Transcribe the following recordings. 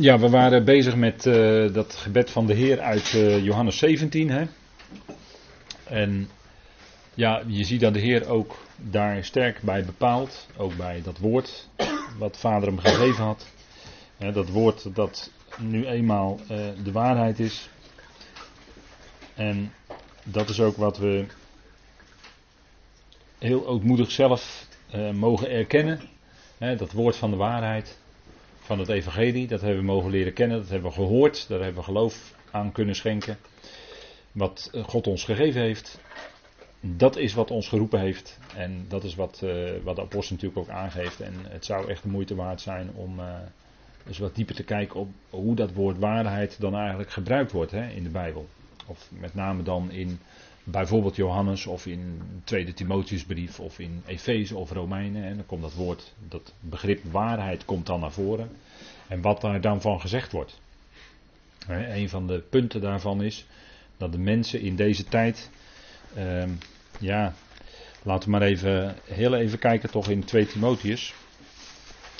Ja, we waren bezig met uh, dat gebed van de Heer uit uh, Johannes 17. Hè? En ja, je ziet dat de Heer ook daar sterk bij bepaalt. Ook bij dat woord wat Vader hem gegeven had. Hè, dat woord dat nu eenmaal uh, de waarheid is. En dat is ook wat we heel ootmoedig zelf mogen erkennen. Hè, dat woord van de waarheid van het evangelie. Dat hebben we mogen leren kennen, dat hebben we gehoord, daar hebben we geloof aan kunnen schenken. Wat eh, God ons gegeven heeft, dat is wat ons geroepen heeft. En dat is wat, uh, wat de apostel natuurlijk ook aangeeft. En het zou echt de moeite waard zijn om uh, eens wat dieper te kijken op hoe dat woord waarheid dan eigenlijk gebruikt wordt hè, in de Bijbel. Of met name dan in bijvoorbeeld Johannes of in tweede Timotheusbrief of in Efeze of Romeinen. En dan komt dat woord, dat begrip waarheid komt dan naar voren. En wat daar dan van gezegd wordt. Een van de punten daarvan is dat de mensen in deze tijd, ehm, ja, laten we maar even, heel even kijken toch in 2 Timotheus.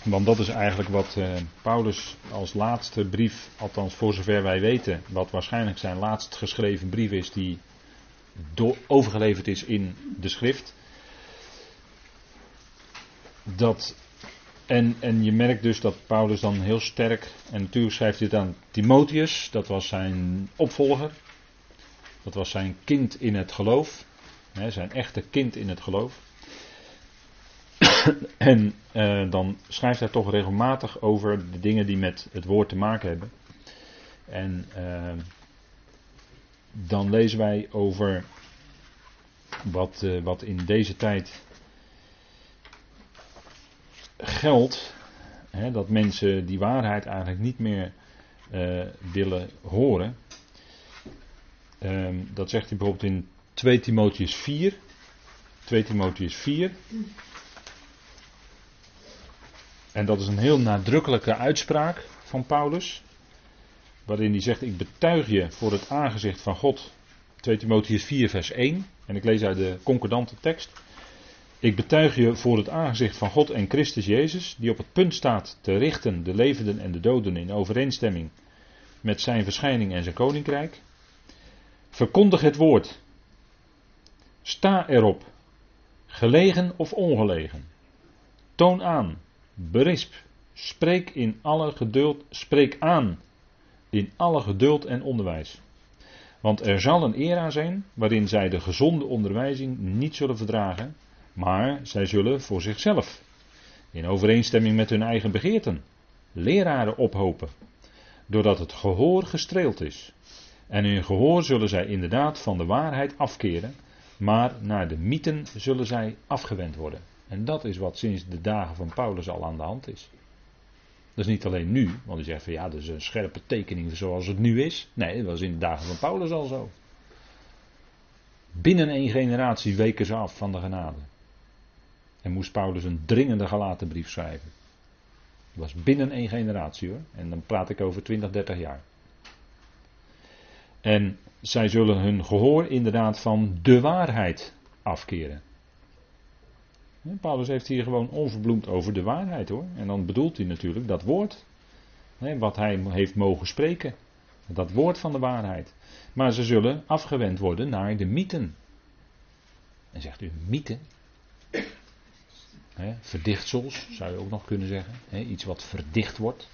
Want dat is eigenlijk wat uh, Paulus als laatste brief, althans voor zover wij weten, wat waarschijnlijk zijn laatst geschreven brief is die overgeleverd is in de schrift. Dat, en, en je merkt dus dat Paulus dan heel sterk, en natuurlijk schrijft het aan Timotheus, dat was zijn opvolger, dat was zijn kind in het geloof, hè, zijn echte kind in het geloof. en uh, dan schrijft hij toch regelmatig over de dingen die met het woord te maken hebben. En uh, dan lezen wij over wat, uh, wat in deze tijd geldt. Hè, dat mensen die waarheid eigenlijk niet meer uh, willen horen. Um, dat zegt hij bijvoorbeeld in 2 Timotheus 4. 2 Timotheus 4. En dat is een heel nadrukkelijke uitspraak van Paulus waarin hij zegt: Ik betuig je voor het aangezicht van God. 2 Timotheus 4, vers 1. En ik lees uit de concordante tekst. Ik betuig je voor het aangezicht van God en Christus Jezus, die op het punt staat te richten de levenden en de doden in overeenstemming met zijn verschijning en zijn koninkrijk. Verkondig het woord. Sta erop, gelegen of ongelegen. Toon aan, berisp, spreek in alle geduld, spreek aan in alle geduld en onderwijs. Want er zal een era zijn waarin zij de gezonde onderwijzing niet zullen verdragen, maar zij zullen voor zichzelf, in overeenstemming met hun eigen begeerten, leraren ophopen, doordat het gehoor gestreeld is. En in gehoor zullen zij inderdaad van de waarheid afkeren, maar naar de mythen zullen zij afgewend worden. En dat is wat sinds de dagen van Paulus al aan de hand is. Dat is niet alleen nu, want u zegt van ja, dat is een scherpe tekening zoals het nu is. Nee, dat was in de dagen van Paulus al zo. Binnen één generatie weken ze af van de genade. En moest Paulus een dringende gelaten brief schrijven. Dat was binnen één generatie hoor. En dan praat ik over 20, 30 jaar. En zij zullen hun gehoor inderdaad van de waarheid afkeren. Paulus heeft hier gewoon onverbloemd over de waarheid hoor. En dan bedoelt hij natuurlijk dat woord. Wat hij heeft mogen spreken. Dat woord van de waarheid. Maar ze zullen afgewend worden naar de mythen. En zegt u mythe? verdichtsels zou je ook nog kunnen zeggen. iets wat verdicht wordt.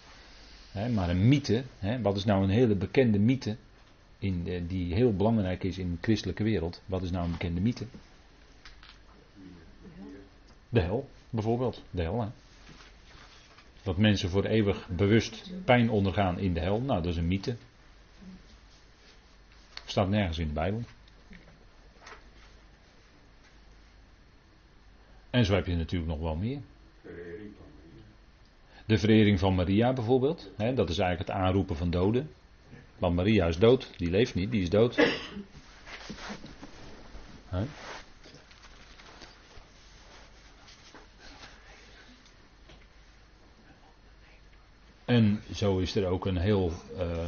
maar een mythe, wat is nou een hele bekende mythe? In die heel belangrijk is in de christelijke wereld. Wat is nou een bekende mythe? De hel, bijvoorbeeld. De hel, hè. Dat mensen voor eeuwig bewust pijn ondergaan in de hel. Nou, dat is een mythe. Staat nergens in de Bijbel. En zo heb je natuurlijk nog wel meer. De verering van Maria bijvoorbeeld. Hè, dat is eigenlijk het aanroepen van doden. Want Maria is dood. Die leeft niet, die is dood. Hè? En zo is er ook een heel, uh,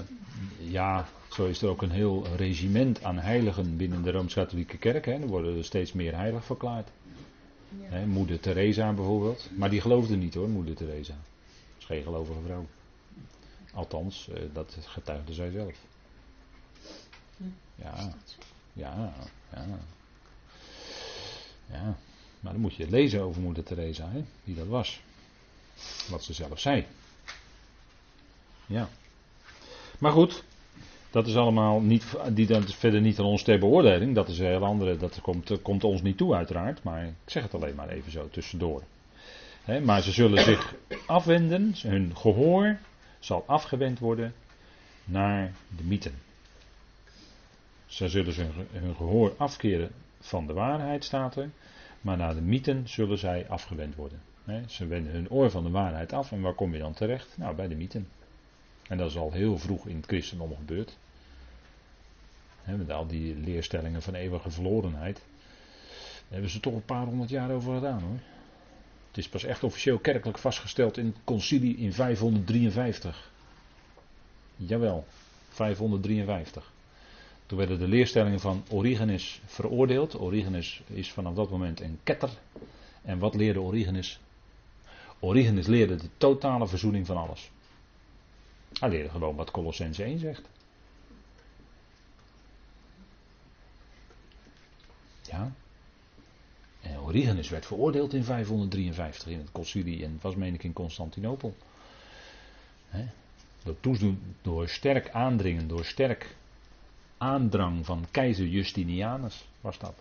ja, zo is er ook een heel regiment aan heiligen binnen de Rooms-Katholieke Kerk. Hè. Er worden er steeds meer heilig verklaard. Ja. Hè, moeder Teresa bijvoorbeeld. Maar die geloofde niet hoor, moeder Teresa. Dat is geen gelovige vrouw. Althans, uh, dat getuigde zij zelf. Ja, ja, ja. Ja, maar dan moet je lezen over moeder Teresa, hè, wie dat was. Wat ze zelf zei. Ja. Maar goed, dat is allemaal niet, die, dat verder niet aan ons ter beoordeling. Dat is een heel andere, dat komt, komt ons niet toe uiteraard. Maar ik zeg het alleen maar even zo tussendoor. maar ze zullen zich afwenden, hun gehoor zal afgewend worden naar de mythen. Ze zullen hun gehoor afkeren van de waarheid, staat er. Maar naar de mythen zullen zij afgewend worden. ze wenden hun oor van de waarheid af. En waar kom je dan terecht? Nou, bij de mythen. En dat is al heel vroeg in het christendom gebeurd. met al die leerstellingen van eeuwige verlorenheid. Daar hebben ze toch een paar honderd jaar over gedaan hoor. Het is pas echt officieel kerkelijk vastgesteld in het concilie in 553. Jawel, 553. Toen werden de leerstellingen van Origenes veroordeeld. Origenes is vanaf dat moment een ketter. En wat leerde Origenes? Origenes leerde de totale verzoening van alles. Hij leerde gewoon wat Colossense 1 zegt. Ja. En Origenes werd veroordeeld in 553 in het concilie en was meen ik in Constantinopel. Door, toedoen, door sterk aandringen, door sterk aandrang van keizer Justinianus was dat.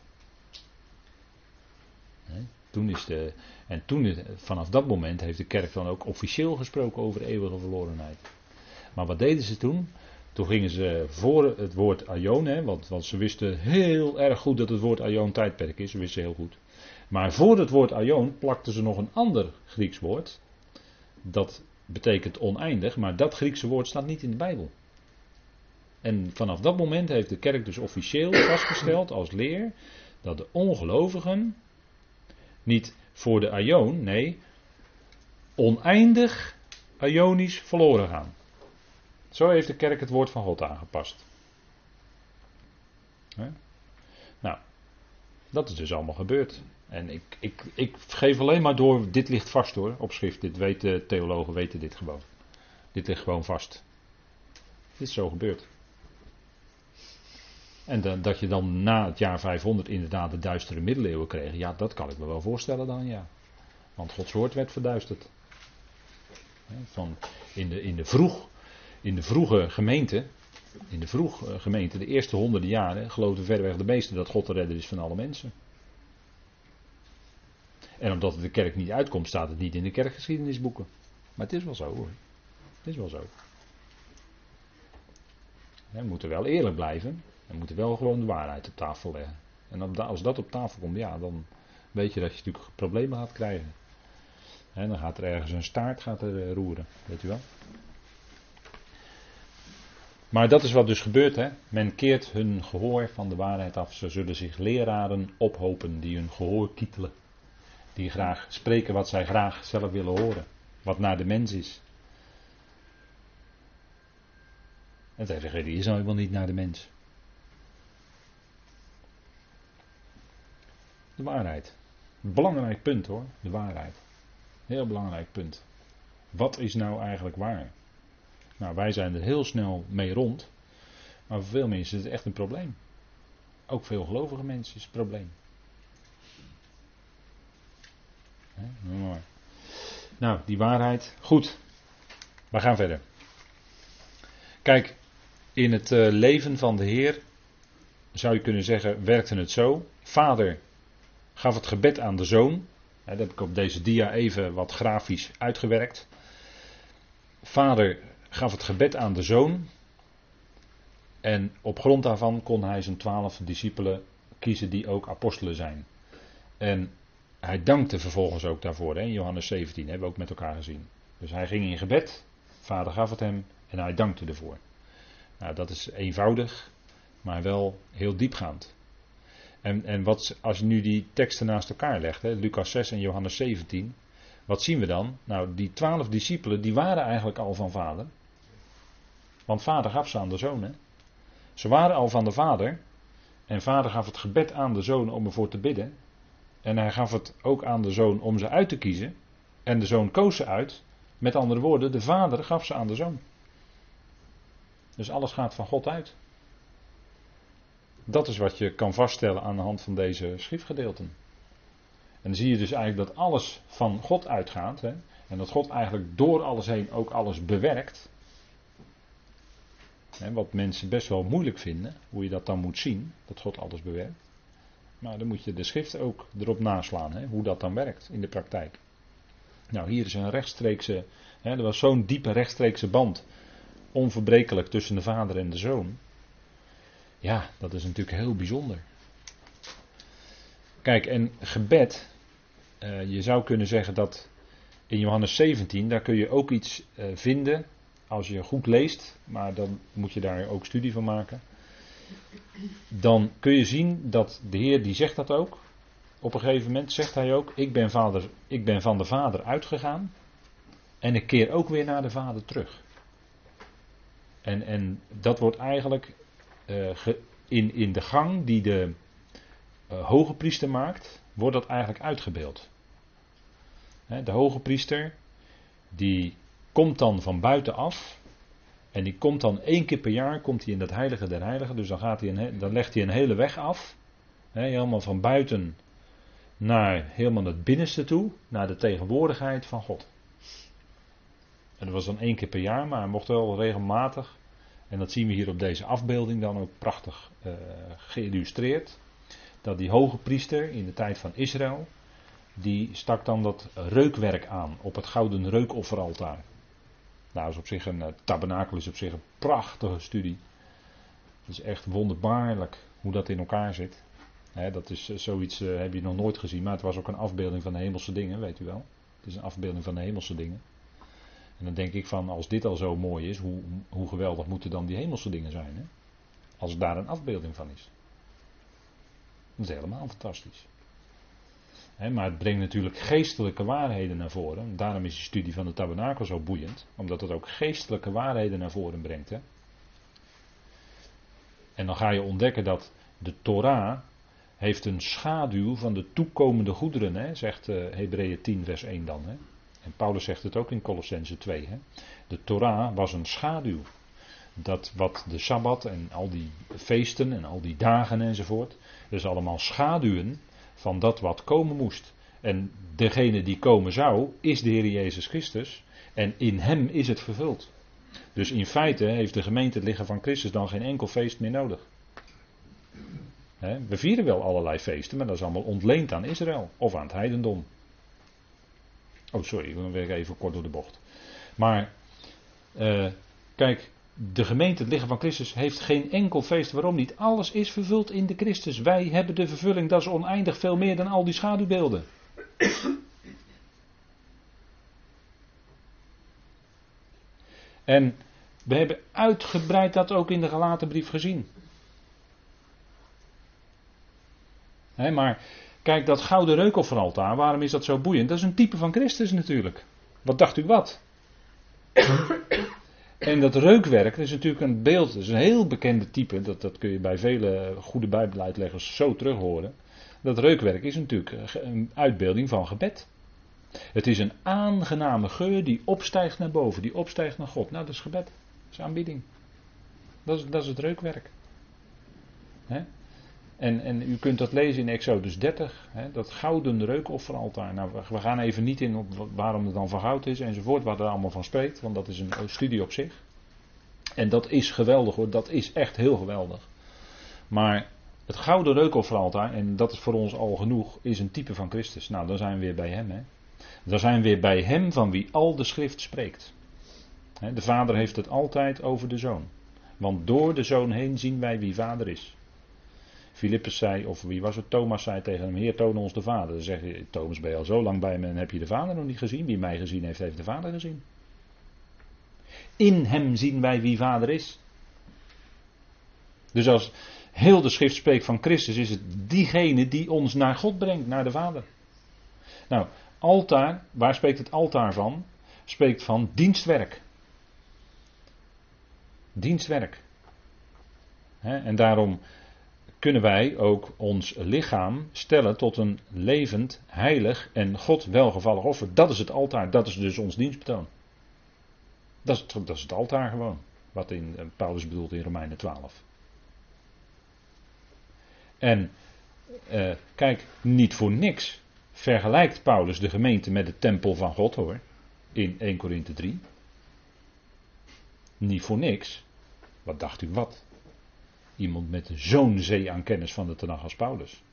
toen is de, en toen, vanaf dat moment heeft de kerk dan ook officieel gesproken over eeuwige verlorenheid. Maar wat deden ze toen? Toen gingen ze voor het woord Aion, want, want ze wisten heel erg goed dat het woord Aion tijdperk is, ze wisten heel goed. Maar voor het woord Aion plakten ze nog een ander Grieks woord. Dat betekent oneindig, maar dat Griekse woord staat niet in de Bijbel. En vanaf dat moment heeft de kerk dus officieel vastgesteld als leer dat de ongelovigen niet voor de Aion, nee, oneindig Ionisch verloren gaan. Zo heeft de kerk het woord van God aangepast. Nou, dat is dus allemaal gebeurd. En ik, ik, ik geef alleen maar door, dit ligt vast hoor, op schrift. Dit weten theologen, weten dit gewoon. Dit ligt gewoon vast. Dit is zo gebeurd. En dat je dan na het jaar 500 inderdaad de duistere middeleeuwen kreeg, ja, dat kan ik me wel voorstellen dan, ja. Want Gods woord werd verduisterd. Van in, de, in, de vroeg, in de vroege gemeente, in de vroege gemeente, de eerste honderden jaren, geloofden verreweg de meesten dat God de redder is van alle mensen. En omdat het de kerk niet uitkomt, staat het niet in de kerkgeschiedenisboeken. Maar het is wel zo hoor. Het is wel zo. We moeten wel eerlijk blijven. We moeten wel gewoon de waarheid op tafel leggen. En als dat op tafel komt, ja, dan weet je dat je natuurlijk problemen gaat krijgen. En dan gaat er ergens een staart gaat er eh, roeren, weet u wel. Maar dat is wat dus gebeurt. Hè? Men keert hun gehoor van de waarheid af. Ze zullen zich leraren ophopen die hun gehoor kietelen. Die graag spreken wat zij graag zelf willen horen. Wat naar de mens is. En zij die is nou helemaal niet naar de mens. De waarheid. Belangrijk punt hoor, de waarheid. Heel belangrijk punt. Wat is nou eigenlijk waar? Nou, wij zijn er heel snel mee rond. Maar voor veel mensen is het echt een probleem. Ook veel gelovige mensen is het probleem. Nou, die waarheid. Goed. We gaan verder. Kijk, in het eh, leven van de Heer zou je kunnen zeggen, werkte het zo. Vader gaf het gebed aan de zoon. Dat heb ik op deze dia even wat grafisch uitgewerkt. Vader gaf het gebed aan de zoon. En op grond daarvan kon hij zijn twaalf discipelen kiezen die ook apostelen zijn. En hij dankte vervolgens ook daarvoor. In Johannes 17 hebben we ook met elkaar gezien. Dus hij ging in gebed. Vader gaf het hem en hij dankte ervoor. Nou, dat is eenvoudig, maar wel heel diepgaand. En, en wat, als je nu die teksten naast elkaar legt, hè, Lucas 6 en Johannes 17, wat zien we dan? Nou, die twaalf discipelen, die waren eigenlijk al van vader. Want vader gaf ze aan de zoon. Hè? Ze waren al van de vader. En vader gaf het gebed aan de zoon om ervoor te bidden. En hij gaf het ook aan de zoon om ze uit te kiezen. En de zoon koos ze uit. Met andere woorden, de vader gaf ze aan de zoon. Dus alles gaat van God uit. Dat is wat je kan vaststellen aan de hand van deze schriftgedeelten. En dan zie je dus eigenlijk dat alles van God uitgaat. Hè? En dat God eigenlijk door alles heen ook alles bewerkt. Hè, wat mensen best wel moeilijk vinden, hoe je dat dan moet zien, dat God alles bewerkt. Maar dan moet je de schrift ook erop naslaan, hè, hoe dat dan werkt in de praktijk. Nou, hier is een rechtstreekse, hè, er was zo'n diepe rechtstreekse band, onverbrekelijk tussen de vader en de zoon. Ja, dat is natuurlijk heel bijzonder. Kijk, en gebed, uh, je zou kunnen zeggen dat in Johannes 17, daar kun je ook iets uh, vinden als je goed leest, maar dan moet je daar ook studie van maken. Dan kun je zien dat de Heer die zegt dat ook. Op een gegeven moment zegt hij ook: ik ben, vader, ik ben van de Vader uitgegaan en ik keer ook weer naar de Vader terug. En, en dat wordt eigenlijk uh, in, in de gang die de uh, hoge priester maakt, wordt dat eigenlijk uitgebeeld. De hoge priester, die komt dan van buitenaf. En die komt dan één keer per jaar komt hij in dat heilige der heiligen. Dus dan, gaat hij een, dan legt hij een hele weg af. helemaal van buiten naar helemaal het binnenste toe. Naar de tegenwoordigheid van God. En dat was dan één keer per jaar, maar hij mocht wel regelmatig. En dat zien we hier op deze afbeelding dan ook prachtig uh, geïllustreerd. Dat die hoge priester in de tijd van Israël. Die stak dan dat reukwerk aan op het gouden reukofferaltaar. Nou, is op zich een uh, tabernakel is op zich een prachtige studie. Het is echt wonderbaarlijk hoe dat in elkaar zit. dat is uh, zoiets, uh, heb je nog nooit gezien, maar het was ook een afbeelding van de hemelse dingen, weet u wel. Het is een afbeelding van de hemelse dingen. En dan denk ik van, als dit al zo mooi is, hoe, hoe geweldig moeten dan die hemelse dingen zijn? Hè? Als daar een afbeelding van is. Dat is helemaal fantastisch maar het brengt natuurlijk geestelijke waarheden naar voren. Daarom is de studie van de tabernakel zo boeiend. Omdat het ook geestelijke waarheden naar voren brengt. En dan ga je ontdekken dat de Torah heeft een schaduw van de toekomende goederen, zegt uh, Hebreeën 10 vers 1 dan. En Paulus zegt het ook in Colossense 2. Hè. De Torah was een schaduw. Dat wat de Sabbat en al die feesten en al die dagen enzovoort, dus allemaal schaduwen van dat wat komen moest. En degene die komen zou, is de Heer Jezus Christus. En in hem is het vervuld. Dus in feite heeft de gemeente het lichaam van Christus dan geen enkel feest meer nodig. we vieren wel allerlei feesten, maar dat is allemaal ontleend aan Israël of aan het heidendom. Oh, sorry, dan weer even kort door de bocht. Maar, uh, kijk, de gemeente, het lichaam van Christus, heeft geen enkel feest. Waarom niet? Alles is vervuld in de Christus. Wij hebben de vervulling, dat is oneindig veel meer dan al die schaduwbeelden. En we hebben uitgebreid dat ook in de gelaten brief gezien. maar kijk, dat gouden reukofferaltaar, waarom is dat zo boeiend? Dat is een type van Christus natuurlijk. Wat dacht u wat? En dat reukwerk is natuurlijk een beeld, dat is een heel bekende type, dat, dat kun je bij vele goede bijbeluitleggers zo terug horen. Dat reukwerk is natuurlijk een uitbeelding van gebed. Het is een aangename geur die opstijgt naar boven, die opstijgt naar God. Nou, dat is gebed, dat is aanbidding. Dat is, dat is het reukwerk. En, en u kunt dat lezen in Exodus 30, dat gouden reukofferaltaar. Nou, we gaan even niet in op waarom het dan van goud is enzovoort, waar er allemaal van spreekt, want dat is een studie op zich. En dat is geweldig hoor, dat is echt heel geweldig. Maar het gouden reukofferaltaar, en dat is voor ons al genoeg, is een type van Christus. Nou, dan zijn we weer bij hem. Hè. Dan zijn we weer bij hem van wie al de schrift spreekt. De vader heeft het altijd over de zoon. Want door de zoon heen zien wij wie vader is. Filippus zei, of wie was het? Thomas zei tegen hem: Heer, toon ons de Vader. Dan zeg je: Thomas, ben je al zo lang bij me en heb je de Vader nog niet gezien? Wie mij gezien heeft, heeft de Vader gezien. In hem zien wij wie Vader is. Dus als heel de schrift spreekt van Christus, is het diegene die ons naar God brengt, naar de Vader. Nou, altaar, waar spreekt het altaar van? Spreekt van dienstwerk. Dienstwerk. en daarom kunnen wij ook ons lichaam stellen tot een levend, heilig en God welgevallig offer. Dat is het altaar, dat is dus ons dienstbetoon. Dat is het, dat is het altaar gewoon. wat in, eh, Paulus bedoelt in Romeinen 12. En uh, kijk, niet voor niks vergelijkt Paulus de gemeente met de tempel van God hoor, in 1 Korinthe 3. Niet voor niks. Wat dacht u wat? Iemand met zo'n zee aan kennis van de Tenach als Paulus.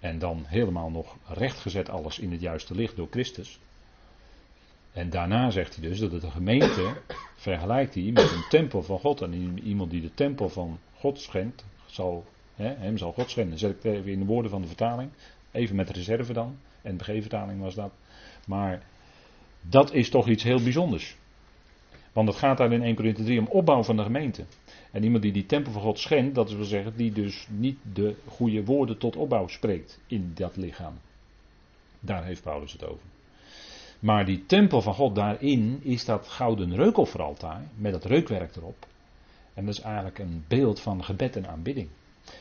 En dan helemaal nog rechtgezet alles in het juiste licht door Christus. En daarna zegt hij dus dat het de gemeente vergelijkt hij met een tempel van God. En iemand die de tempel van God schendt, zal, hè, hem zal God schenden. Zet ik even in de woorden van de vertaling. Even met reserve dan. En vertaling was dat. Maar dat is toch iets heel bijzonders. Want het gaat daar in 1 Corinthië 3 om opbouw van de gemeente. En iemand die die tempel van God schendt, dat wil zeggen, die dus niet de goede woorden tot opbouw spreekt in dat lichaam. Daar heeft Paulus het over. Maar die tempel van God daarin is dat gouden reukofferaltaar met dat reukwerk erop. En dat is eigenlijk een beeld van gebed en aanbidding.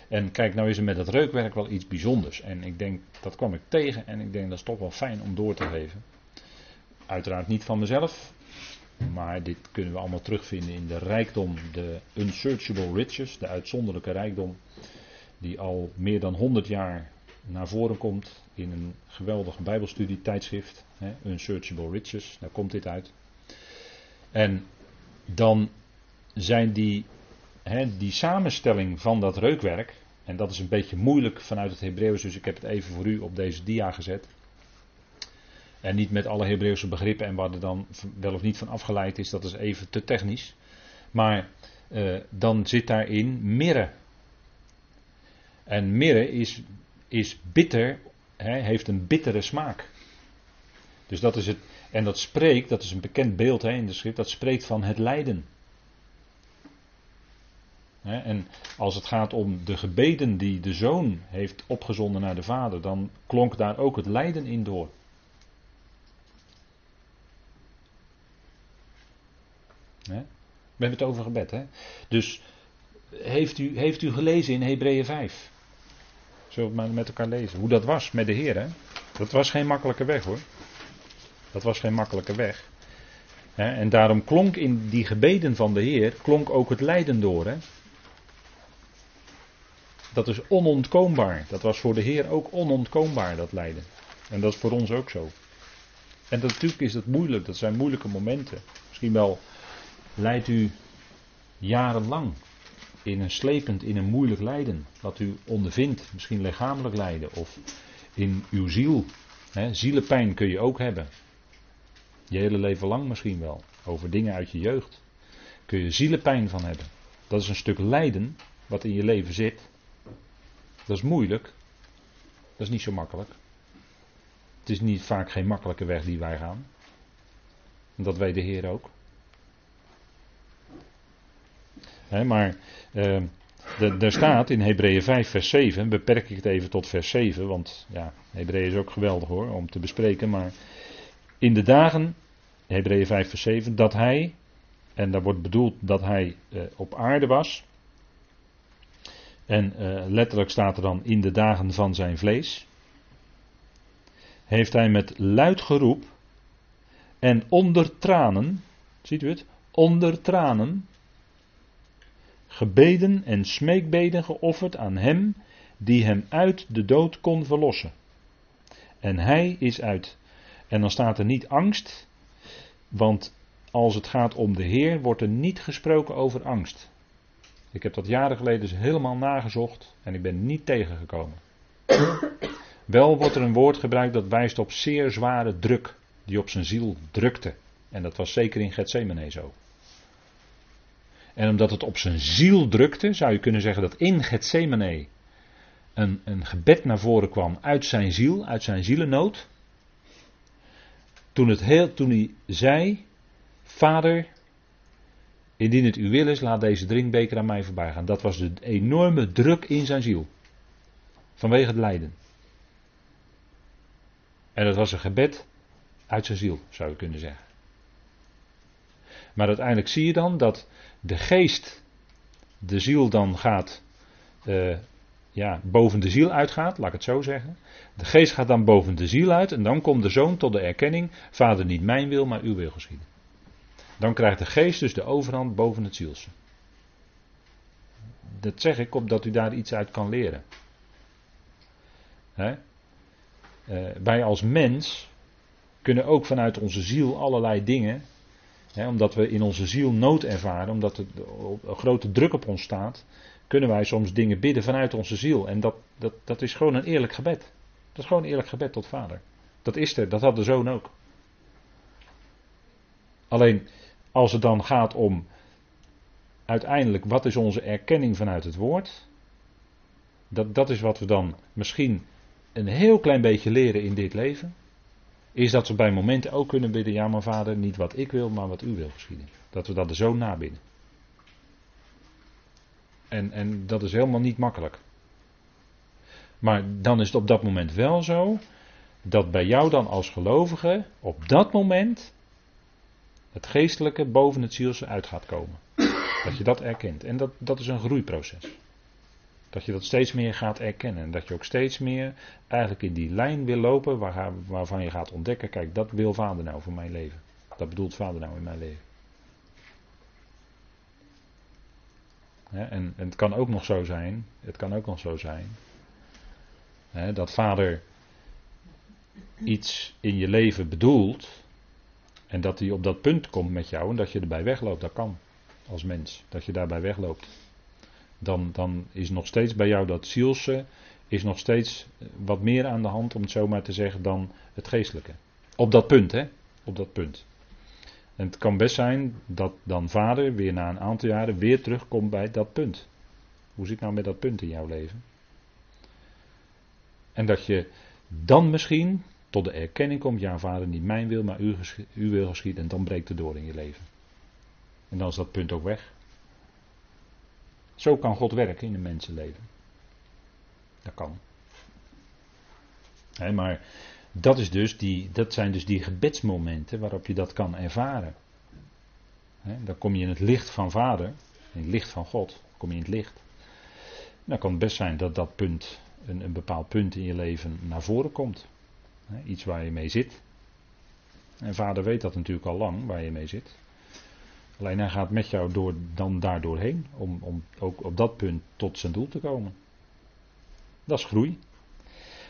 En kijk, nou is er met dat reukwerk wel iets bijzonders. En ik denk, dat kwam ik tegen en ik denk dat is toch wel fijn om door te geven. Uiteraard niet van mezelf, maar dit kunnen we allemaal terugvinden in de rijkdom, de unsearchable riches, de uitzonderlijke rijkdom, die al meer dan 100 jaar naar voren komt in een geweldig Bijbelstudie tijdschrift, hè, Unsearchable Riches, daar komt dit uit. En dan zijn die, hè, die samenstelling van dat reukwerk, en dat is een beetje moeilijk vanuit het Hebreeuws, dus ik heb het even voor u op deze dia gezet. En niet met alle Hebreeuwse begrippen en waar er dan wel of niet van afgeleid is, dat is even te technisch. Maar uh, dan zit daarin mirre. En mirre is, is bitter, hè, heeft een bittere smaak. Dus dat is het. En dat spreekt, dat is een bekend beeld hè, in de schrift, dat spreekt van het lijden. En als het gaat om de gebeden die de zoon heeft opgezonden naar de vader, dan klonk daar ook het lijden in door. We hebben het over gebed. Hè? Dus heeft u, heeft u gelezen in Hebreeën 5? Zullen we maar met elkaar lezen. Hoe dat was met de Heer. Hè? Dat was geen makkelijke weg hoor. Dat was geen makkelijke weg. En daarom klonk in die gebeden van de Heer, klonk ook het lijden door. Hè? Dat is onontkoombaar. Dat was voor de Heer ook onontkoombaar, dat lijden. En dat is voor ons ook zo. En natuurlijk is dat moeilijk, dat zijn moeilijke momenten. Misschien wel leidt u jarenlang in een slepend, in een moeilijk lijden. Wat u ondervindt, misschien lichamelijk lijden of in uw ziel. Hè, zielenpijn kun je ook hebben. Je hele leven lang misschien wel. Over dingen uit je jeugd. Kun je zielenpijn van hebben. Dat is een stuk lijden wat in je leven zit. Dat is moeilijk. Dat is niet zo makkelijk. Het is niet vaak geen makkelijke weg die wij gaan. En dat weet de Heer ook maar uh, er staat in Hebreeën 5 vers 7, beperk ik het even tot vers 7, want ja, Hebreeën is ook geweldig hoor, om te bespreken, maar in de dagen, Hebreeën 5 vers 7, dat hij, en daar wordt bedoeld dat hij uh, op aarde was, en uh, letterlijk staat er dan in de dagen van zijn vlees, heeft hij met luid geroep en onder tranen, ziet u het, onder tranen, gebeden en smeekbeden geofferd aan Hem die hem uit de dood kon verlossen. En Hij is uit. En dan staat er niet angst, want als het gaat om de Heer wordt er niet gesproken over angst. Ik heb dat jaren geleden dus helemaal nagezocht en ik ben niet tegengekomen. Wel wordt er een woord gebruikt dat wijst op zeer zware druk, die op zijn ziel drukte. En dat was zeker in Gethsemane zo. En omdat het op zijn ziel drukte, zou je kunnen zeggen dat in Gethsemane een, een gebed naar voren kwam uit zijn ziel, uit zijn zielennood. Toen, het heel, toen hij zei, Vader, indien het u wil is, laat deze drinkbeker aan mij voorbij gaan. Dat was de enorme druk in zijn ziel. Vanwege het lijden. En dat was een gebed uit zijn ziel, zou je kunnen zeggen. Maar uiteindelijk zie je dan dat de geest de ziel dan gaat, uh, ja, boven de ziel uitgaat, laat ik het zo zeggen. De geest gaat dan boven de ziel uit en dan komt de zoon tot de erkenning, vader niet mijn wil, maar uw wil geschieden. Dan krijgt de geest dus de overhand boven het zielse. Dat zeg ik opdat u daar iets uit kan leren. Hè? Uh, wij als mens kunnen ook vanuit onze ziel allerlei dingen, omdat we in onze ziel nood ervaren, omdat er een grote druk op ons staat, kunnen wij soms dingen bidden vanuit onze ziel. En dat, dat, dat is gewoon een eerlijk gebed. Dat is gewoon een eerlijk gebed tot vader. Dat is er, dat had de zoon ook. Alleen als het dan gaat om uiteindelijk wat is onze erkenning vanuit het woord, dat, dat is wat we dan misschien een heel klein beetje leren in dit leven. Is dat we bij momenten ook kunnen bidden, ja maar vader, niet wat ik wil, maar wat u wil geschieden. Dat we dat er zo nabidden. En, en dat is helemaal niet makkelijk. Maar dan is het op dat moment wel zo dat bij jou dan als gelovige op dat moment het geestelijke boven het zielse uit gaat komen. Dat je dat erkent. En dat, dat is een groeiproces. Dat je dat steeds meer gaat erkennen. En dat je ook steeds meer eigenlijk in die lijn wil lopen waar, waarvan je gaat ontdekken, kijk, dat wil vader nou voor mijn leven. Dat bedoelt vader nou in mijn leven. en, en, het kan ook nog zo zijn, het kan ook nog zo zijn, dat vader iets in je leven bedoelt en dat hij op dat punt komt met jou en dat je erbij wegloopt, dat kan als mens, dat je daarbij wegloopt. Dan, dan is nog steeds bij jou dat zielse, is nog steeds wat meer aan de hand, om het zo maar te zeggen, dan het geestelijke. Op dat punt, hè? Op dat punt. En het kan best zijn dat dan vader weer na een aantal jaren weer terugkomt bij dat punt. Hoe zit nou met dat punt in jouw leven? En dat je dan misschien tot de erkenning komt, ja vader, niet mijn wil, maar u, u wil geschieden. En dan breekt het door in je leven. En dan is dat punt ook weg. Zo kan God werken in een mensenleven. Dat kan. maar dat, is dus die, dat zijn dus die gebedsmomenten waarop je dat kan ervaren. dan kom je in het licht van Vader, in het licht van God, kom je in het licht. Dan kan het best zijn dat dat punt, een, een bepaald punt in je leven naar voren komt. iets waar je mee zit. En Vader weet dat natuurlijk al lang, waar je mee zit. Alleen hij gaat met jou door, dan daar doorheen, om, om ook op dat punt tot zijn doel te komen. Dat is groei.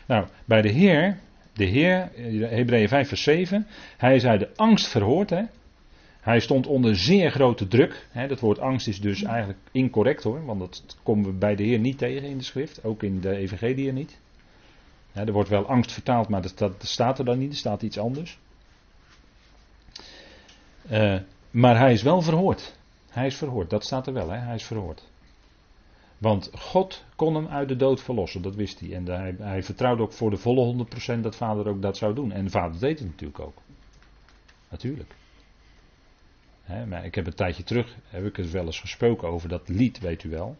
Nou, bij de Heer de Heer, Hebreeën 5 vers 7, hij uit de angst verhoord. Hè? Hij stond onder zeer grote druk. Hè? Dat woord angst is dus eigenlijk incorrect hoor, want dat komen we bij de Heer niet tegen in de schrift, ook in de Evangelie niet. er wordt wel angst vertaald, maar dat, dat, staat er dan niet, er staat iets anders. Uh, maar hij is wel verhoord. Hij is verhoord, dat staat er wel, hè? hij is verhoord. Want God kon hem uit de dood verlossen, dat wist hij. En hij, hij vertrouwde ook voor de volle 100% dat vader ook dat zou doen. En de vader deed het natuurlijk ook. Natuurlijk. maar ik heb een tijdje terug, heb ik het wel eens gesproken over dat lied, weet u wel.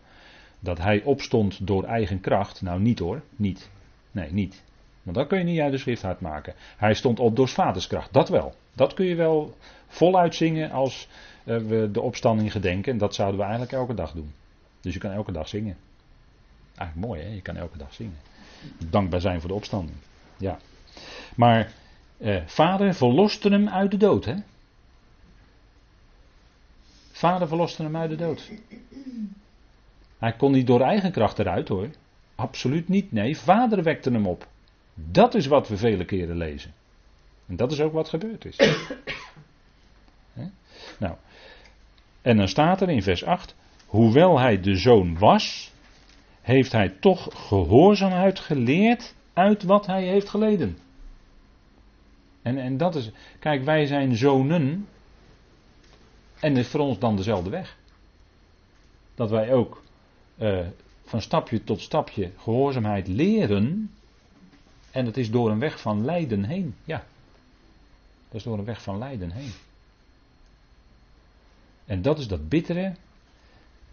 Dat hij opstond door eigen kracht. Nou, niet hoor, niet. Nee, niet. Want dat kun je niet uit de schrift maken. Hij stond op door vaderskracht, dat wel. Dat kun je wel voluit zingen als eh, we de opstanding gedenken. En dat zouden we eigenlijk elke dag doen. Dus je kan elke dag zingen. Eigenlijk mooi hè, je kan elke dag zingen. Dankbaar zijn voor de opstanding. Ja. Maar eh, vader verloste hem uit de dood hè. Vader verloste hem uit de dood. Hij kon niet door eigen kracht eruit hoor. Absoluut niet. Nee, vader wekte hem op. Dat is wat we vele keren lezen. En dat is ook wat gebeurd is. Nou, en dan staat er in vers 8: hoewel hij de zoon was, heeft hij toch gehoorzaamheid geleerd uit wat hij heeft geleden. En, en dat is, kijk, wij zijn zonen. En het is voor ons dan dezelfde weg. Dat wij ook uh, van stapje tot stapje gehoorzaamheid leren. En dat is door een weg van lijden heen. Ja. Dat is door een weg van lijden heen. En dat is dat bittere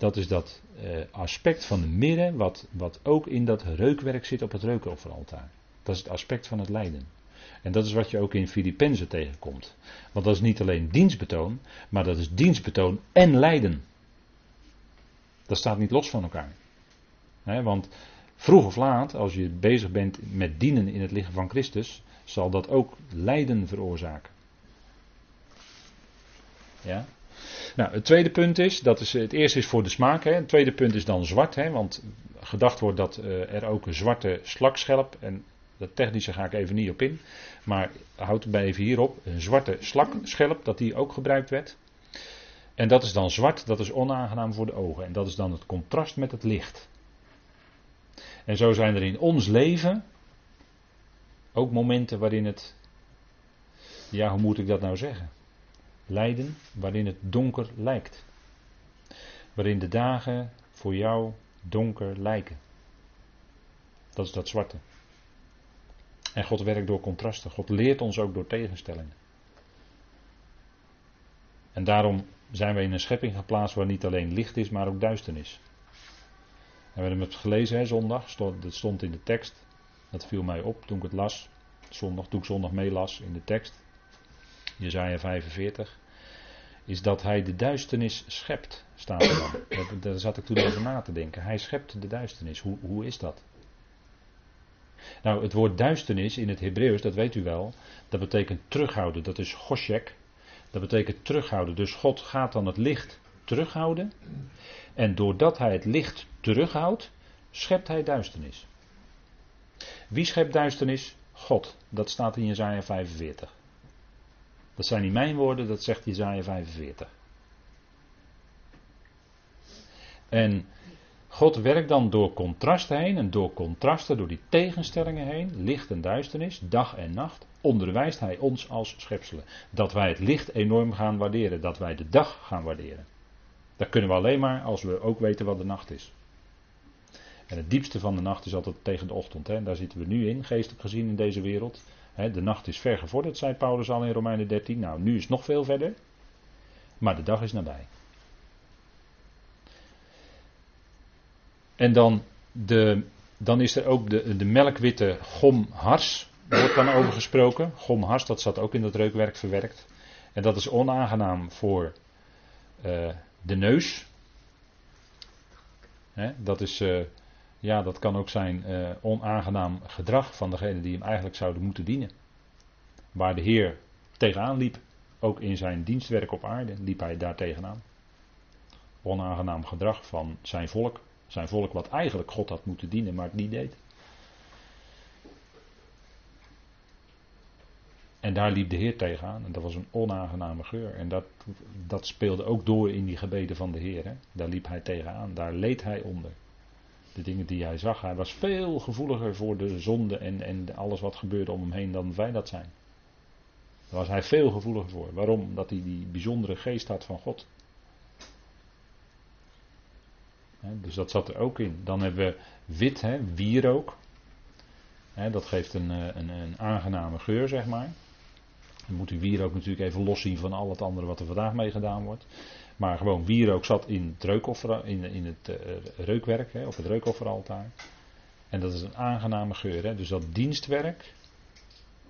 dat is dat uh, aspect van de midden, wat, wat ook in dat reukwerk zit op het reukofferaltaar. Dat is het aspect van het lijden. En dat is wat je ook in Filippenzen tegenkomt. Want dat is niet alleen dienstbetoon, maar dat is dienstbetoon en lijden. Dat staat niet los van elkaar. want vroeg of laat, als je bezig bent met dienen in het lichaam van Christus, zal dat ook lijden veroorzaken. Ja? Nou, het tweede punt is, dat is, het eerste is voor de smaak. Hè. Het tweede punt is dan zwart. Hè, want gedacht wordt dat uh, er ook een zwarte slakschelp, en dat technische ga ik even niet op in. Maar houd bij even hierop, een zwarte slakschelp, dat die ook gebruikt werd. En dat is dan zwart, dat is onaangenaam voor de ogen. En dat is dan het contrast met het licht. En zo zijn er in ons leven ook momenten waarin het, ja hoe moet ik dat nou zeggen? Lijden waarin het donker lijkt. Waarin de dagen voor jou donker lijken. Dat is dat zwarte. En God werkt door contrasten. God leert ons ook door tegenstellingen. En daarom zijn we in een schepping geplaatst waar niet alleen licht is, maar ook duisternis. En we hebben het gelezen hè, zondag, dat stond in de tekst. Dat viel mij op toen ik het las. Zondag, toen ik zondag meelas in de tekst. Jezaja 45. Is dat hij de duisternis schept, staat er dan. Daar zat ik toen over na te denken. Hij schept de duisternis. Hoe, hoe is dat? Nou, het woord duisternis in het Hebreeuws, dat weet u wel, dat betekent terughouden. Dat is goshek. Dat betekent terughouden. Dus God gaat dan het licht terughouden. En doordat hij het licht terughoudt, schept hij duisternis. Wie schept duisternis? God. Dat staat in Jezaja 45. Dat zijn niet mijn woorden, dat zegt Jezaja 45. En God werkt dan door contrasten heen en door contrasten, door die tegenstellingen heen, licht en duisternis, dag en nacht, onderwijst Hij ons als schepselen. Dat wij het licht enorm gaan waarderen, dat wij de dag gaan waarderen. Dat kunnen we alleen maar als we ook weten wat de nacht is. En het diepste van de nacht is altijd tegen de ochtend. Daar zitten we nu in, geestelijk gezien in deze wereld. De nacht is ver gevorderd, zei Paulus al in Romeinen 13. Nou, nu is het nog veel verder. Maar de dag is nabij. En dan, de, dan is er ook de, de melkwitte gomhars. Daar wordt dan over gesproken. Gomhars, dat zat ook in dat reukwerk verwerkt. En dat is onaangenaam voor uh, de neus. dat is, uh, ja, dat kan ook zijn uh, onaangenaam gedrag van degene die hem eigenlijk zouden moeten dienen. Waar de Heer tegenaan liep, ook in zijn dienstwerk op aarde, liep hij daar tegenaan. Onaangenaam gedrag van zijn volk. Zijn volk wat eigenlijk God had moeten dienen, maar het niet deed. En daar liep de Heer tegenaan. En dat was een onaangename geur. En dat, dat speelde ook door in die gebeden van de Heer. Hè. Daar liep hij tegenaan. Daar leed hij onder. De dingen die hij zag. Hij was veel gevoeliger voor de zonde en, en alles wat gebeurde om hem heen dan wij dat zijn. Daar was hij veel gevoeliger voor. Waarom? Omdat hij die bijzondere geest had van God. dus dat zat er ook in. Dan hebben we wit, hè, wierook. dat geeft een, eh, een, een aangename geur, zeg maar. Dan moet u wierook natuurlijk even loszien van al het andere wat er vandaag mee gedaan wordt. Maar gewoon wierook zat in het, in, in het uh, reukwerk, hè, op het reukofferaltaar. En dat is een aangename geur. Hè. Dus dat dienstwerk,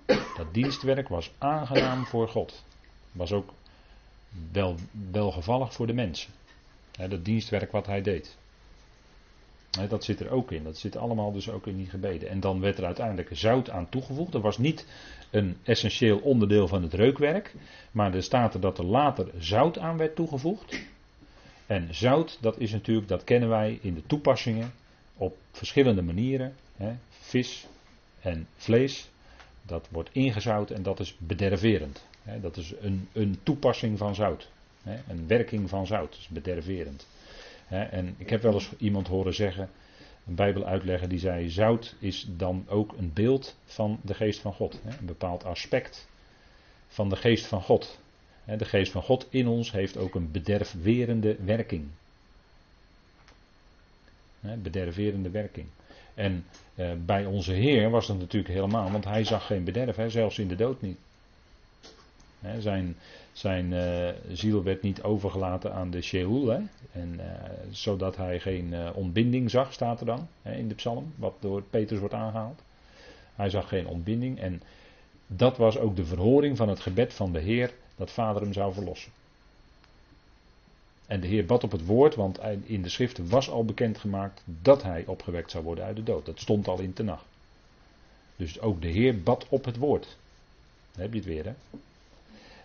dat dienstwerk was aangenaam voor God. Was ook wel, welgevallig voor de mensen. Hè, dat dienstwerk wat hij deed. Dat zit er ook in. Dat zit allemaal dus ook in die gebeden. En dan werd er uiteindelijk zout aan toegevoegd. Dat was niet een essentieel onderdeel van het reukwerk. Maar er staat er dat er later zout aan werd toegevoegd. En zout, dat is natuurlijk, dat kennen wij in de toepassingen op verschillende manieren. Vis en vlees, dat wordt ingezout en dat is bederverend. Dat is een, een toepassing van zout. Een werking van zout, dat is bederverend. En ik heb wel eens iemand horen zeggen, een Bijbeluitlegger die zei: zout is dan ook een beeld van de geest van God. Een bepaald aspect van de geest van God. De geest van God in ons heeft ook een bederverende werking. Bederverende werking. En eh, bij onze Heer was dat natuurlijk helemaal, want hij zag geen bederf, zelfs in de dood niet. Zijn, zijn uh, ziel werd niet overgelaten aan de Sheol. Hè? En, uh, zodat hij geen uh, ontbinding zag, staat er dan hè, in de psalm, wat door Petrus wordt aangehaald. Hij zag geen ontbinding. En dat was ook de verhoring van het gebed van de Heer dat vader hem zou verlossen. En de Heer bad op het woord, want in de schriften was al bekendgemaakt dat hij opgewekt zou worden uit de dood. Dat stond al in Tenach. Dus ook de Heer bad op het woord. Dan heb je het weer, hè?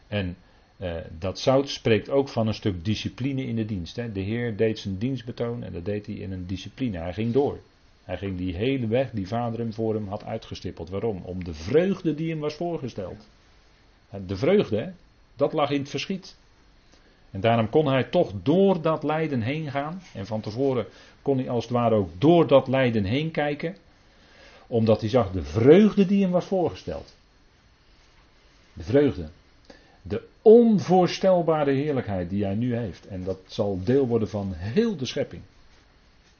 En uh, dat zout spreekt ook van een stuk discipline in de dienst. Hè. De Heer deed zijn dienst betonen en dat deed hij in een discipline. Hij ging door. Hij ging die hele weg die vader hem voor hem had uitgestippeld. Waarom? Om de vreugde die hem was voorgesteld. De vreugde, dat lag in het verschiet. En daarom kon hij toch door dat lijden heen gaan. En van tevoren kon hij als het ware ook door dat lijden heen kijken. Omdat hij zag de vreugde die hem was voorgesteld. De vreugde. Onvoorstelbare heerlijkheid die hij nu heeft. En dat zal deel worden van heel de schepping.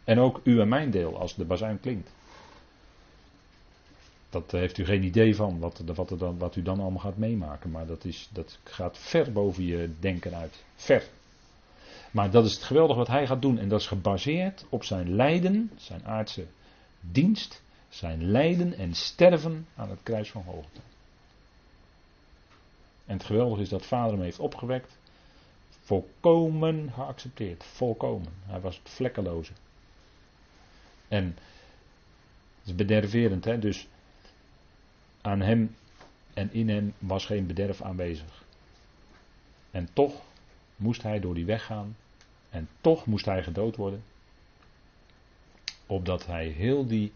En ook u en mijn deel als de bazuin klinkt. Dat heeft u geen idee van, wat, wat, er dan, wat u dan allemaal gaat meemaken. Maar dat, is, dat gaat ver boven je denken uit. Ver. Maar dat is het geweldige wat hij gaat doen. En dat is gebaseerd op zijn lijden, zijn aardse dienst, zijn lijden en sterven aan het kruis van Golgotha. En het geweldige is dat vader hem heeft opgewekt. Volkomen geaccepteerd. Volkomen. Hij was het vlekkeloze. En het is bederverend, hè? Dus aan hem en in hem was geen bederf aanwezig. En toch moest hij door die weg gaan. En toch moest hij gedood worden. Opdat hij heel die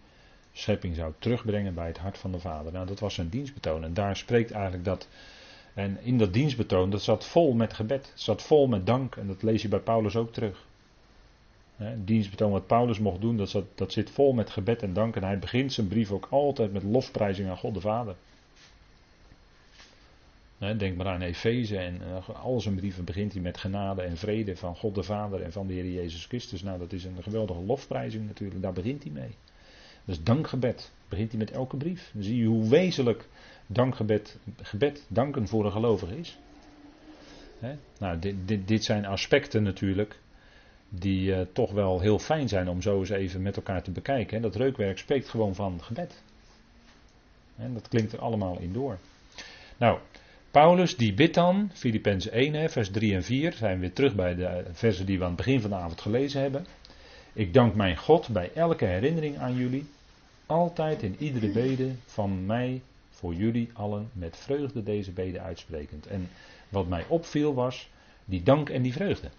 schepping zou terugbrengen bij het hart van de Vader. Nou, dat was zijn dienstbetoon. En daar spreekt eigenlijk dat. En in dat dienstbetoon, dat zat vol met gebed. Zat vol met dank. En dat lees je bij Paulus ook terug. Het dienstbetoon wat Paulus mocht doen, dat, zat, dat zit vol met gebed en dank. En hij begint zijn brief ook altijd met lofprijzing aan God de Vader. Denk maar aan Efeze en eh, al zijn brieven begint hij met genade en vrede van God de Vader en van de Heer Jezus Christus. Nou, dat is een geweldige lofprijzing natuurlijk, daar begint hij mee. Dus dankgebed begint hij met elke brief. Dan zie je hoe wezenlijk dankgebed, gebed, danken voor een gelovige is. Nou, dit, dit, dit zijn aspecten natuurlijk die uh, toch wel heel fijn zijn om zo eens even met elkaar te bekijken. Dat reukwerk spreekt gewoon van gebed. En dat klinkt er allemaal in door. Nou, Paulus die bidt dan, Filippenzen 1, vers 3 en 4, zijn we weer terug bij de versen die we aan het begin van de avond gelezen hebben. Ik dank mijn God bij elke herinnering aan jullie, altijd in iedere bede van mij voor jullie allen met vreugde deze bede uitsprekend. En wat mij opviel was die dank en die vreugde.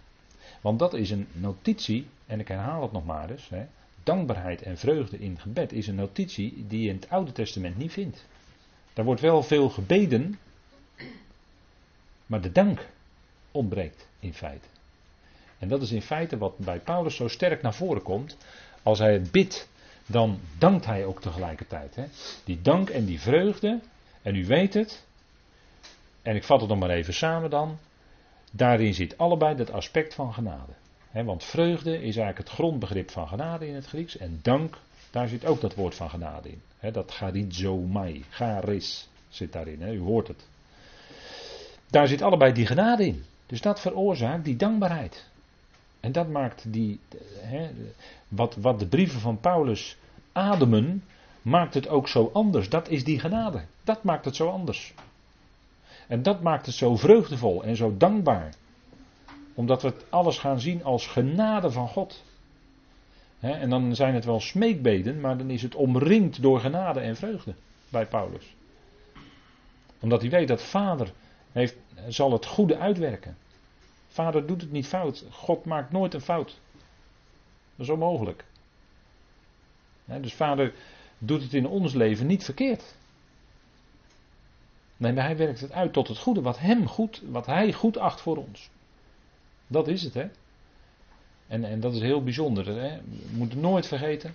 Want dat is een notitie, en ik herhaal het nog maar eens. Hè, dankbaarheid en vreugde in gebed is een notitie die je in het Oude Testament niet vindt. Daar wordt wel veel gebeden, maar de dank ontbreekt in feite. En dat is in feite wat bij Paulus zo sterk naar voren komt. Als hij het bidt, dan dankt hij ook tegelijkertijd. Hè. Die dank en die vreugde, en u weet het, en ik vat het nog maar even samen dan. Daarin zit allebei dat aspect van genade. want vreugde is eigenlijk het grondbegrip van genade in het Grieks. En dank, daar zit ook dat woord van genade in. He, dat charizomai, charis zit daarin. u hoort het. Daar zit allebei die genade in. Dus dat veroorzaakt die dankbaarheid. En dat maakt die, wat, wat de brieven van Paulus ademen, maakt het ook zo anders. Dat is die genade. Dat maakt het zo anders. En dat maakt het zo vreugdevol en zo dankbaar. Omdat we het alles gaan zien als genade van God. en dan zijn het wel smeekbeden, maar dan is het omringd door genade en vreugde bij Paulus. Omdat hij weet dat vader heeft, zal het goede uitwerken. Vader doet het niet fout. God maakt nooit een fout. Dat is onmogelijk. dus vader doet het in ons leven niet verkeerd. Nee, maar hij werkt het uit tot het goede, wat hem goed, wat hij goed acht voor ons. Dat is het, hè. En, en dat is heel bijzonder, hè. We moeten nooit vergeten.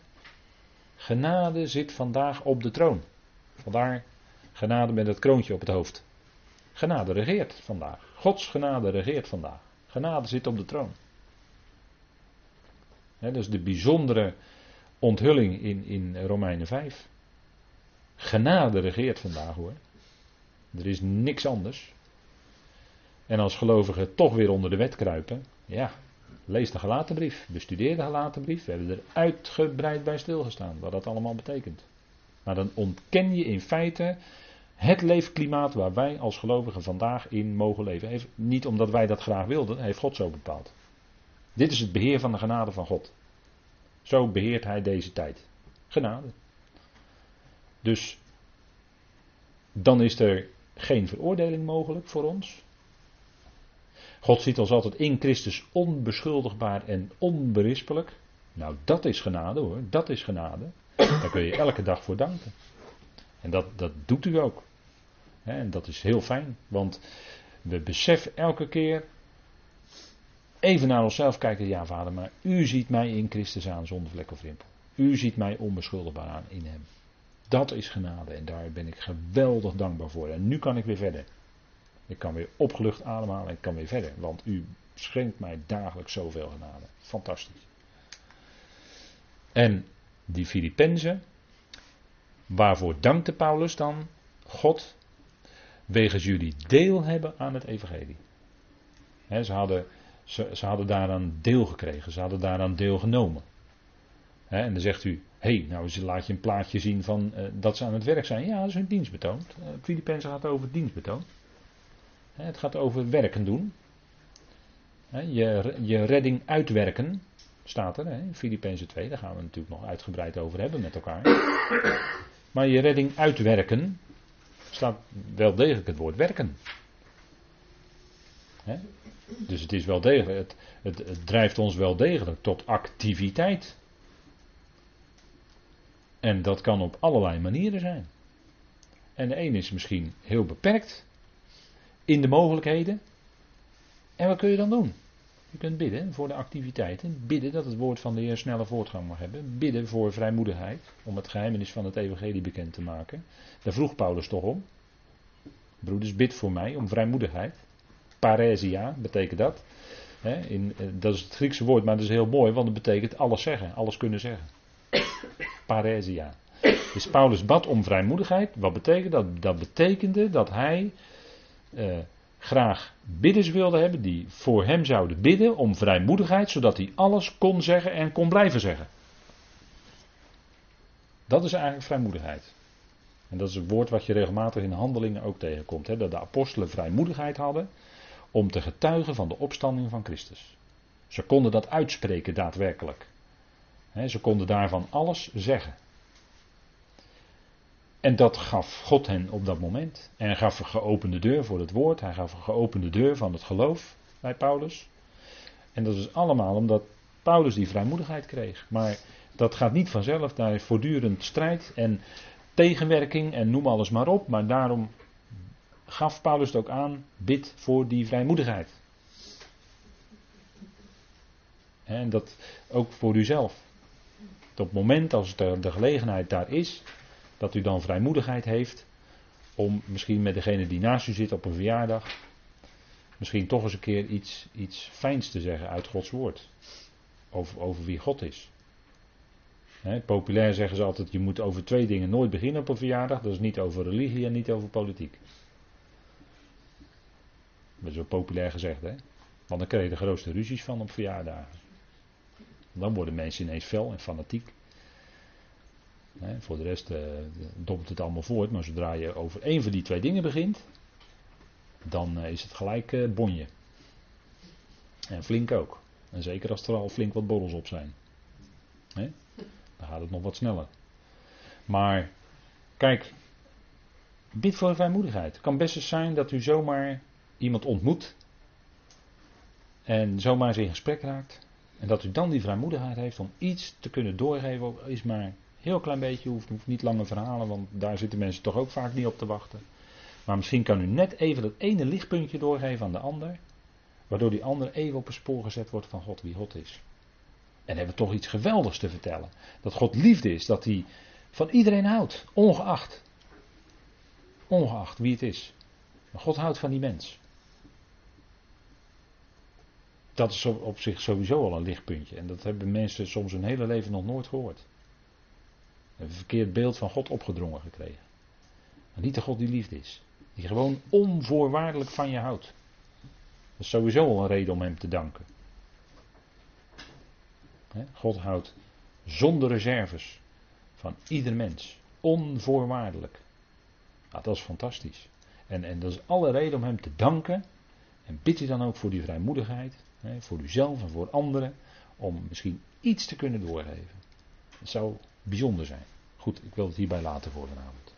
Genade zit vandaag op de troon. Vandaar genade met het kroontje op het hoofd. Genade regeert vandaag. Gods genade regeert vandaag. Genade zit op de troon. He, dat is de bijzondere onthulling in, in Romeinen 5. Genade regeert vandaag hoor. Er is niks anders. En als gelovigen toch weer onder de wet kruipen, ja, lees de gelatenbrief, bestudeer de gelatenbrief. We hebben er uitgebreid bij stilgestaan wat dat allemaal betekent. Maar dan ontken je in feite het leefklimaat waar wij als gelovigen vandaag in mogen leven. Even, niet omdat wij dat graag wilden, heeft God zo bepaald. Dit is het beheer van de genade van God. Zo beheert hij deze tijd. Genade. Dus dan is er geen veroordeling mogelijk voor ons. God ziet ons altijd in Christus onbeschuldigbaar en onberispelijk. Nou, dat is genade hoor, dat is genade. Daar kun je elke dag voor danken. En dat, dat doet u ook. En dat is heel fijn, want we beseffen elke keer even naar onszelf kijken. Ja, vader, maar u ziet mij in Christus aan zonder vlek of rimpel. U ziet mij onbeschuldigbaar aan in hem. Dat is genade en daar ben ik geweldig dankbaar voor. En nu kan ik weer verder. Ik kan weer opgelucht ademhalen en ik kan weer verder. Want u schenkt mij dagelijks zoveel genade. Fantastisch. En die Filippenzen, waarvoor dankte Paulus dan God? Wegens jullie deel hebben aan het evangelie. ze, hadden, ze, hadden daaraan deel gekregen, ze hadden daaraan deel genomen. en dan zegt u, hé, hey, nou laat je een plaatje zien van uh, dat ze aan het werk zijn. Ja, dat is hun dienstbetoon. Uh, Filippenzen gaat over dienstbetoon. het gaat over werken doen. je, je redding uitwerken, staat er in Filippenzen 2. Daar gaan we natuurlijk nog uitgebreid over hebben met elkaar. Maar je redding uitwerken, staat wel degelijk het woord werken. Dus het is wel degelijk, het, het, drijft ons wel degelijk tot activiteit. En dat kan op allerlei manieren zijn. En de een is misschien heel beperkt in de mogelijkheden. En wat kun je dan doen? Je kunt bidden voor de activiteiten. Bidden dat het woord van de Heer snelle voortgang mag hebben. Bidden voor vrijmoedigheid. Om het geheimenis van het evangelie bekend te maken. Daar vroeg Paulus toch om. Broeders, bid voor mij om vrijmoedigheid. Paresia betekent dat. in, eh, dat is het Griekse woord, maar dat is heel mooi, want het betekent alles zeggen, alles kunnen zeggen. Paresia. Dus Paulus bad om vrijmoedigheid. Wat betekent dat? Dat betekende dat hij eh, graag bidders wilde hebben die voor hem zouden bidden om vrijmoedigheid, zodat hij alles kon zeggen en kon blijven zeggen. Dat is eigenlijk vrijmoedigheid. En dat is een woord wat je regelmatig in handelingen ook tegenkomt. Hè? Dat de apostelen vrijmoedigheid hadden om te getuigen van de opstanding van Christus. Ze konden dat uitspreken daadwerkelijk. ze konden daarvan alles zeggen. En dat gaf God hen op dat moment. En hij gaf een geopende deur voor het woord. Hij gaf een geopende deur van het geloof bij Paulus. En dat is allemaal omdat Paulus die vrijmoedigheid kreeg. Maar dat gaat niet vanzelf. Daar is voortdurend strijd en tegenwerking en noem alles maar op. Maar daarom gaf Paulus het ook aan. Bid voor die vrijmoedigheid. En dat ook voor uzelf. Op het moment als de gelegenheid daar is, dat u dan vrijmoedigheid heeft om misschien met degene die naast u zit op een verjaardag, misschien toch eens een keer iets, iets fijns te zeggen uit Gods woord. Over, over wie God is. populair zeggen ze altijd, je moet over twee dingen nooit beginnen op een verjaardag. Dat is niet over religie en niet over politiek. Dat is zo populair gezegd, hè. Want dan krijg je de grootste ruzies van op verjaardagen. Dan worden mensen ineens fel en fanatiek voor de rest uh, het allemaal voort, maar zodra je over één van die twee dingen begint, dan eh, is het gelijk uh, bonje. En flink ook. En zeker als er al flink wat borrels op zijn. dan gaat het nog wat sneller. Maar, kijk, bid voor vrijmoedigheid. Het kan best eens zijn dat u zomaar iemand ontmoet. En zomaar eens in gesprek raakt. En dat u dan die vrijmoedigheid heeft om iets te kunnen doorgeven, is maar Heel klein beetje, hoeft, hoeft niet lange verhalen, want daar zitten mensen toch ook vaak niet op te wachten. Maar misschien kan u net even dat ene lichtpuntje doorgeven aan de ander, waardoor die ander even op een spoor gezet wordt van God wie God is. En hebben we toch iets geweldigs te vertellen. Dat God liefde is, dat hij van iedereen houdt, ongeacht. Ongeacht wie het is. Maar God houdt van die mens. Dat is op zich sowieso al een lichtpuntje. En dat hebben mensen soms hun hele leven nog nooit gehoord een verkeerd beeld van God opgedrongen gekregen. Maar niet de God die liefde is. Die gewoon onvoorwaardelijk van je houdt. Dat is sowieso al een reden om hem te danken. God houdt zonder reserves van ieder mens. Onvoorwaardelijk. Nou, dat is fantastisch. En, en dat is alle reden om hem te danken. En bid u dan ook voor die vrijmoedigheid. Voor uzelf en voor anderen. Om misschien iets te kunnen doorgeven. Het zou bijzonder zijn. Goed, ik wil het hierbij laten voor vanavond.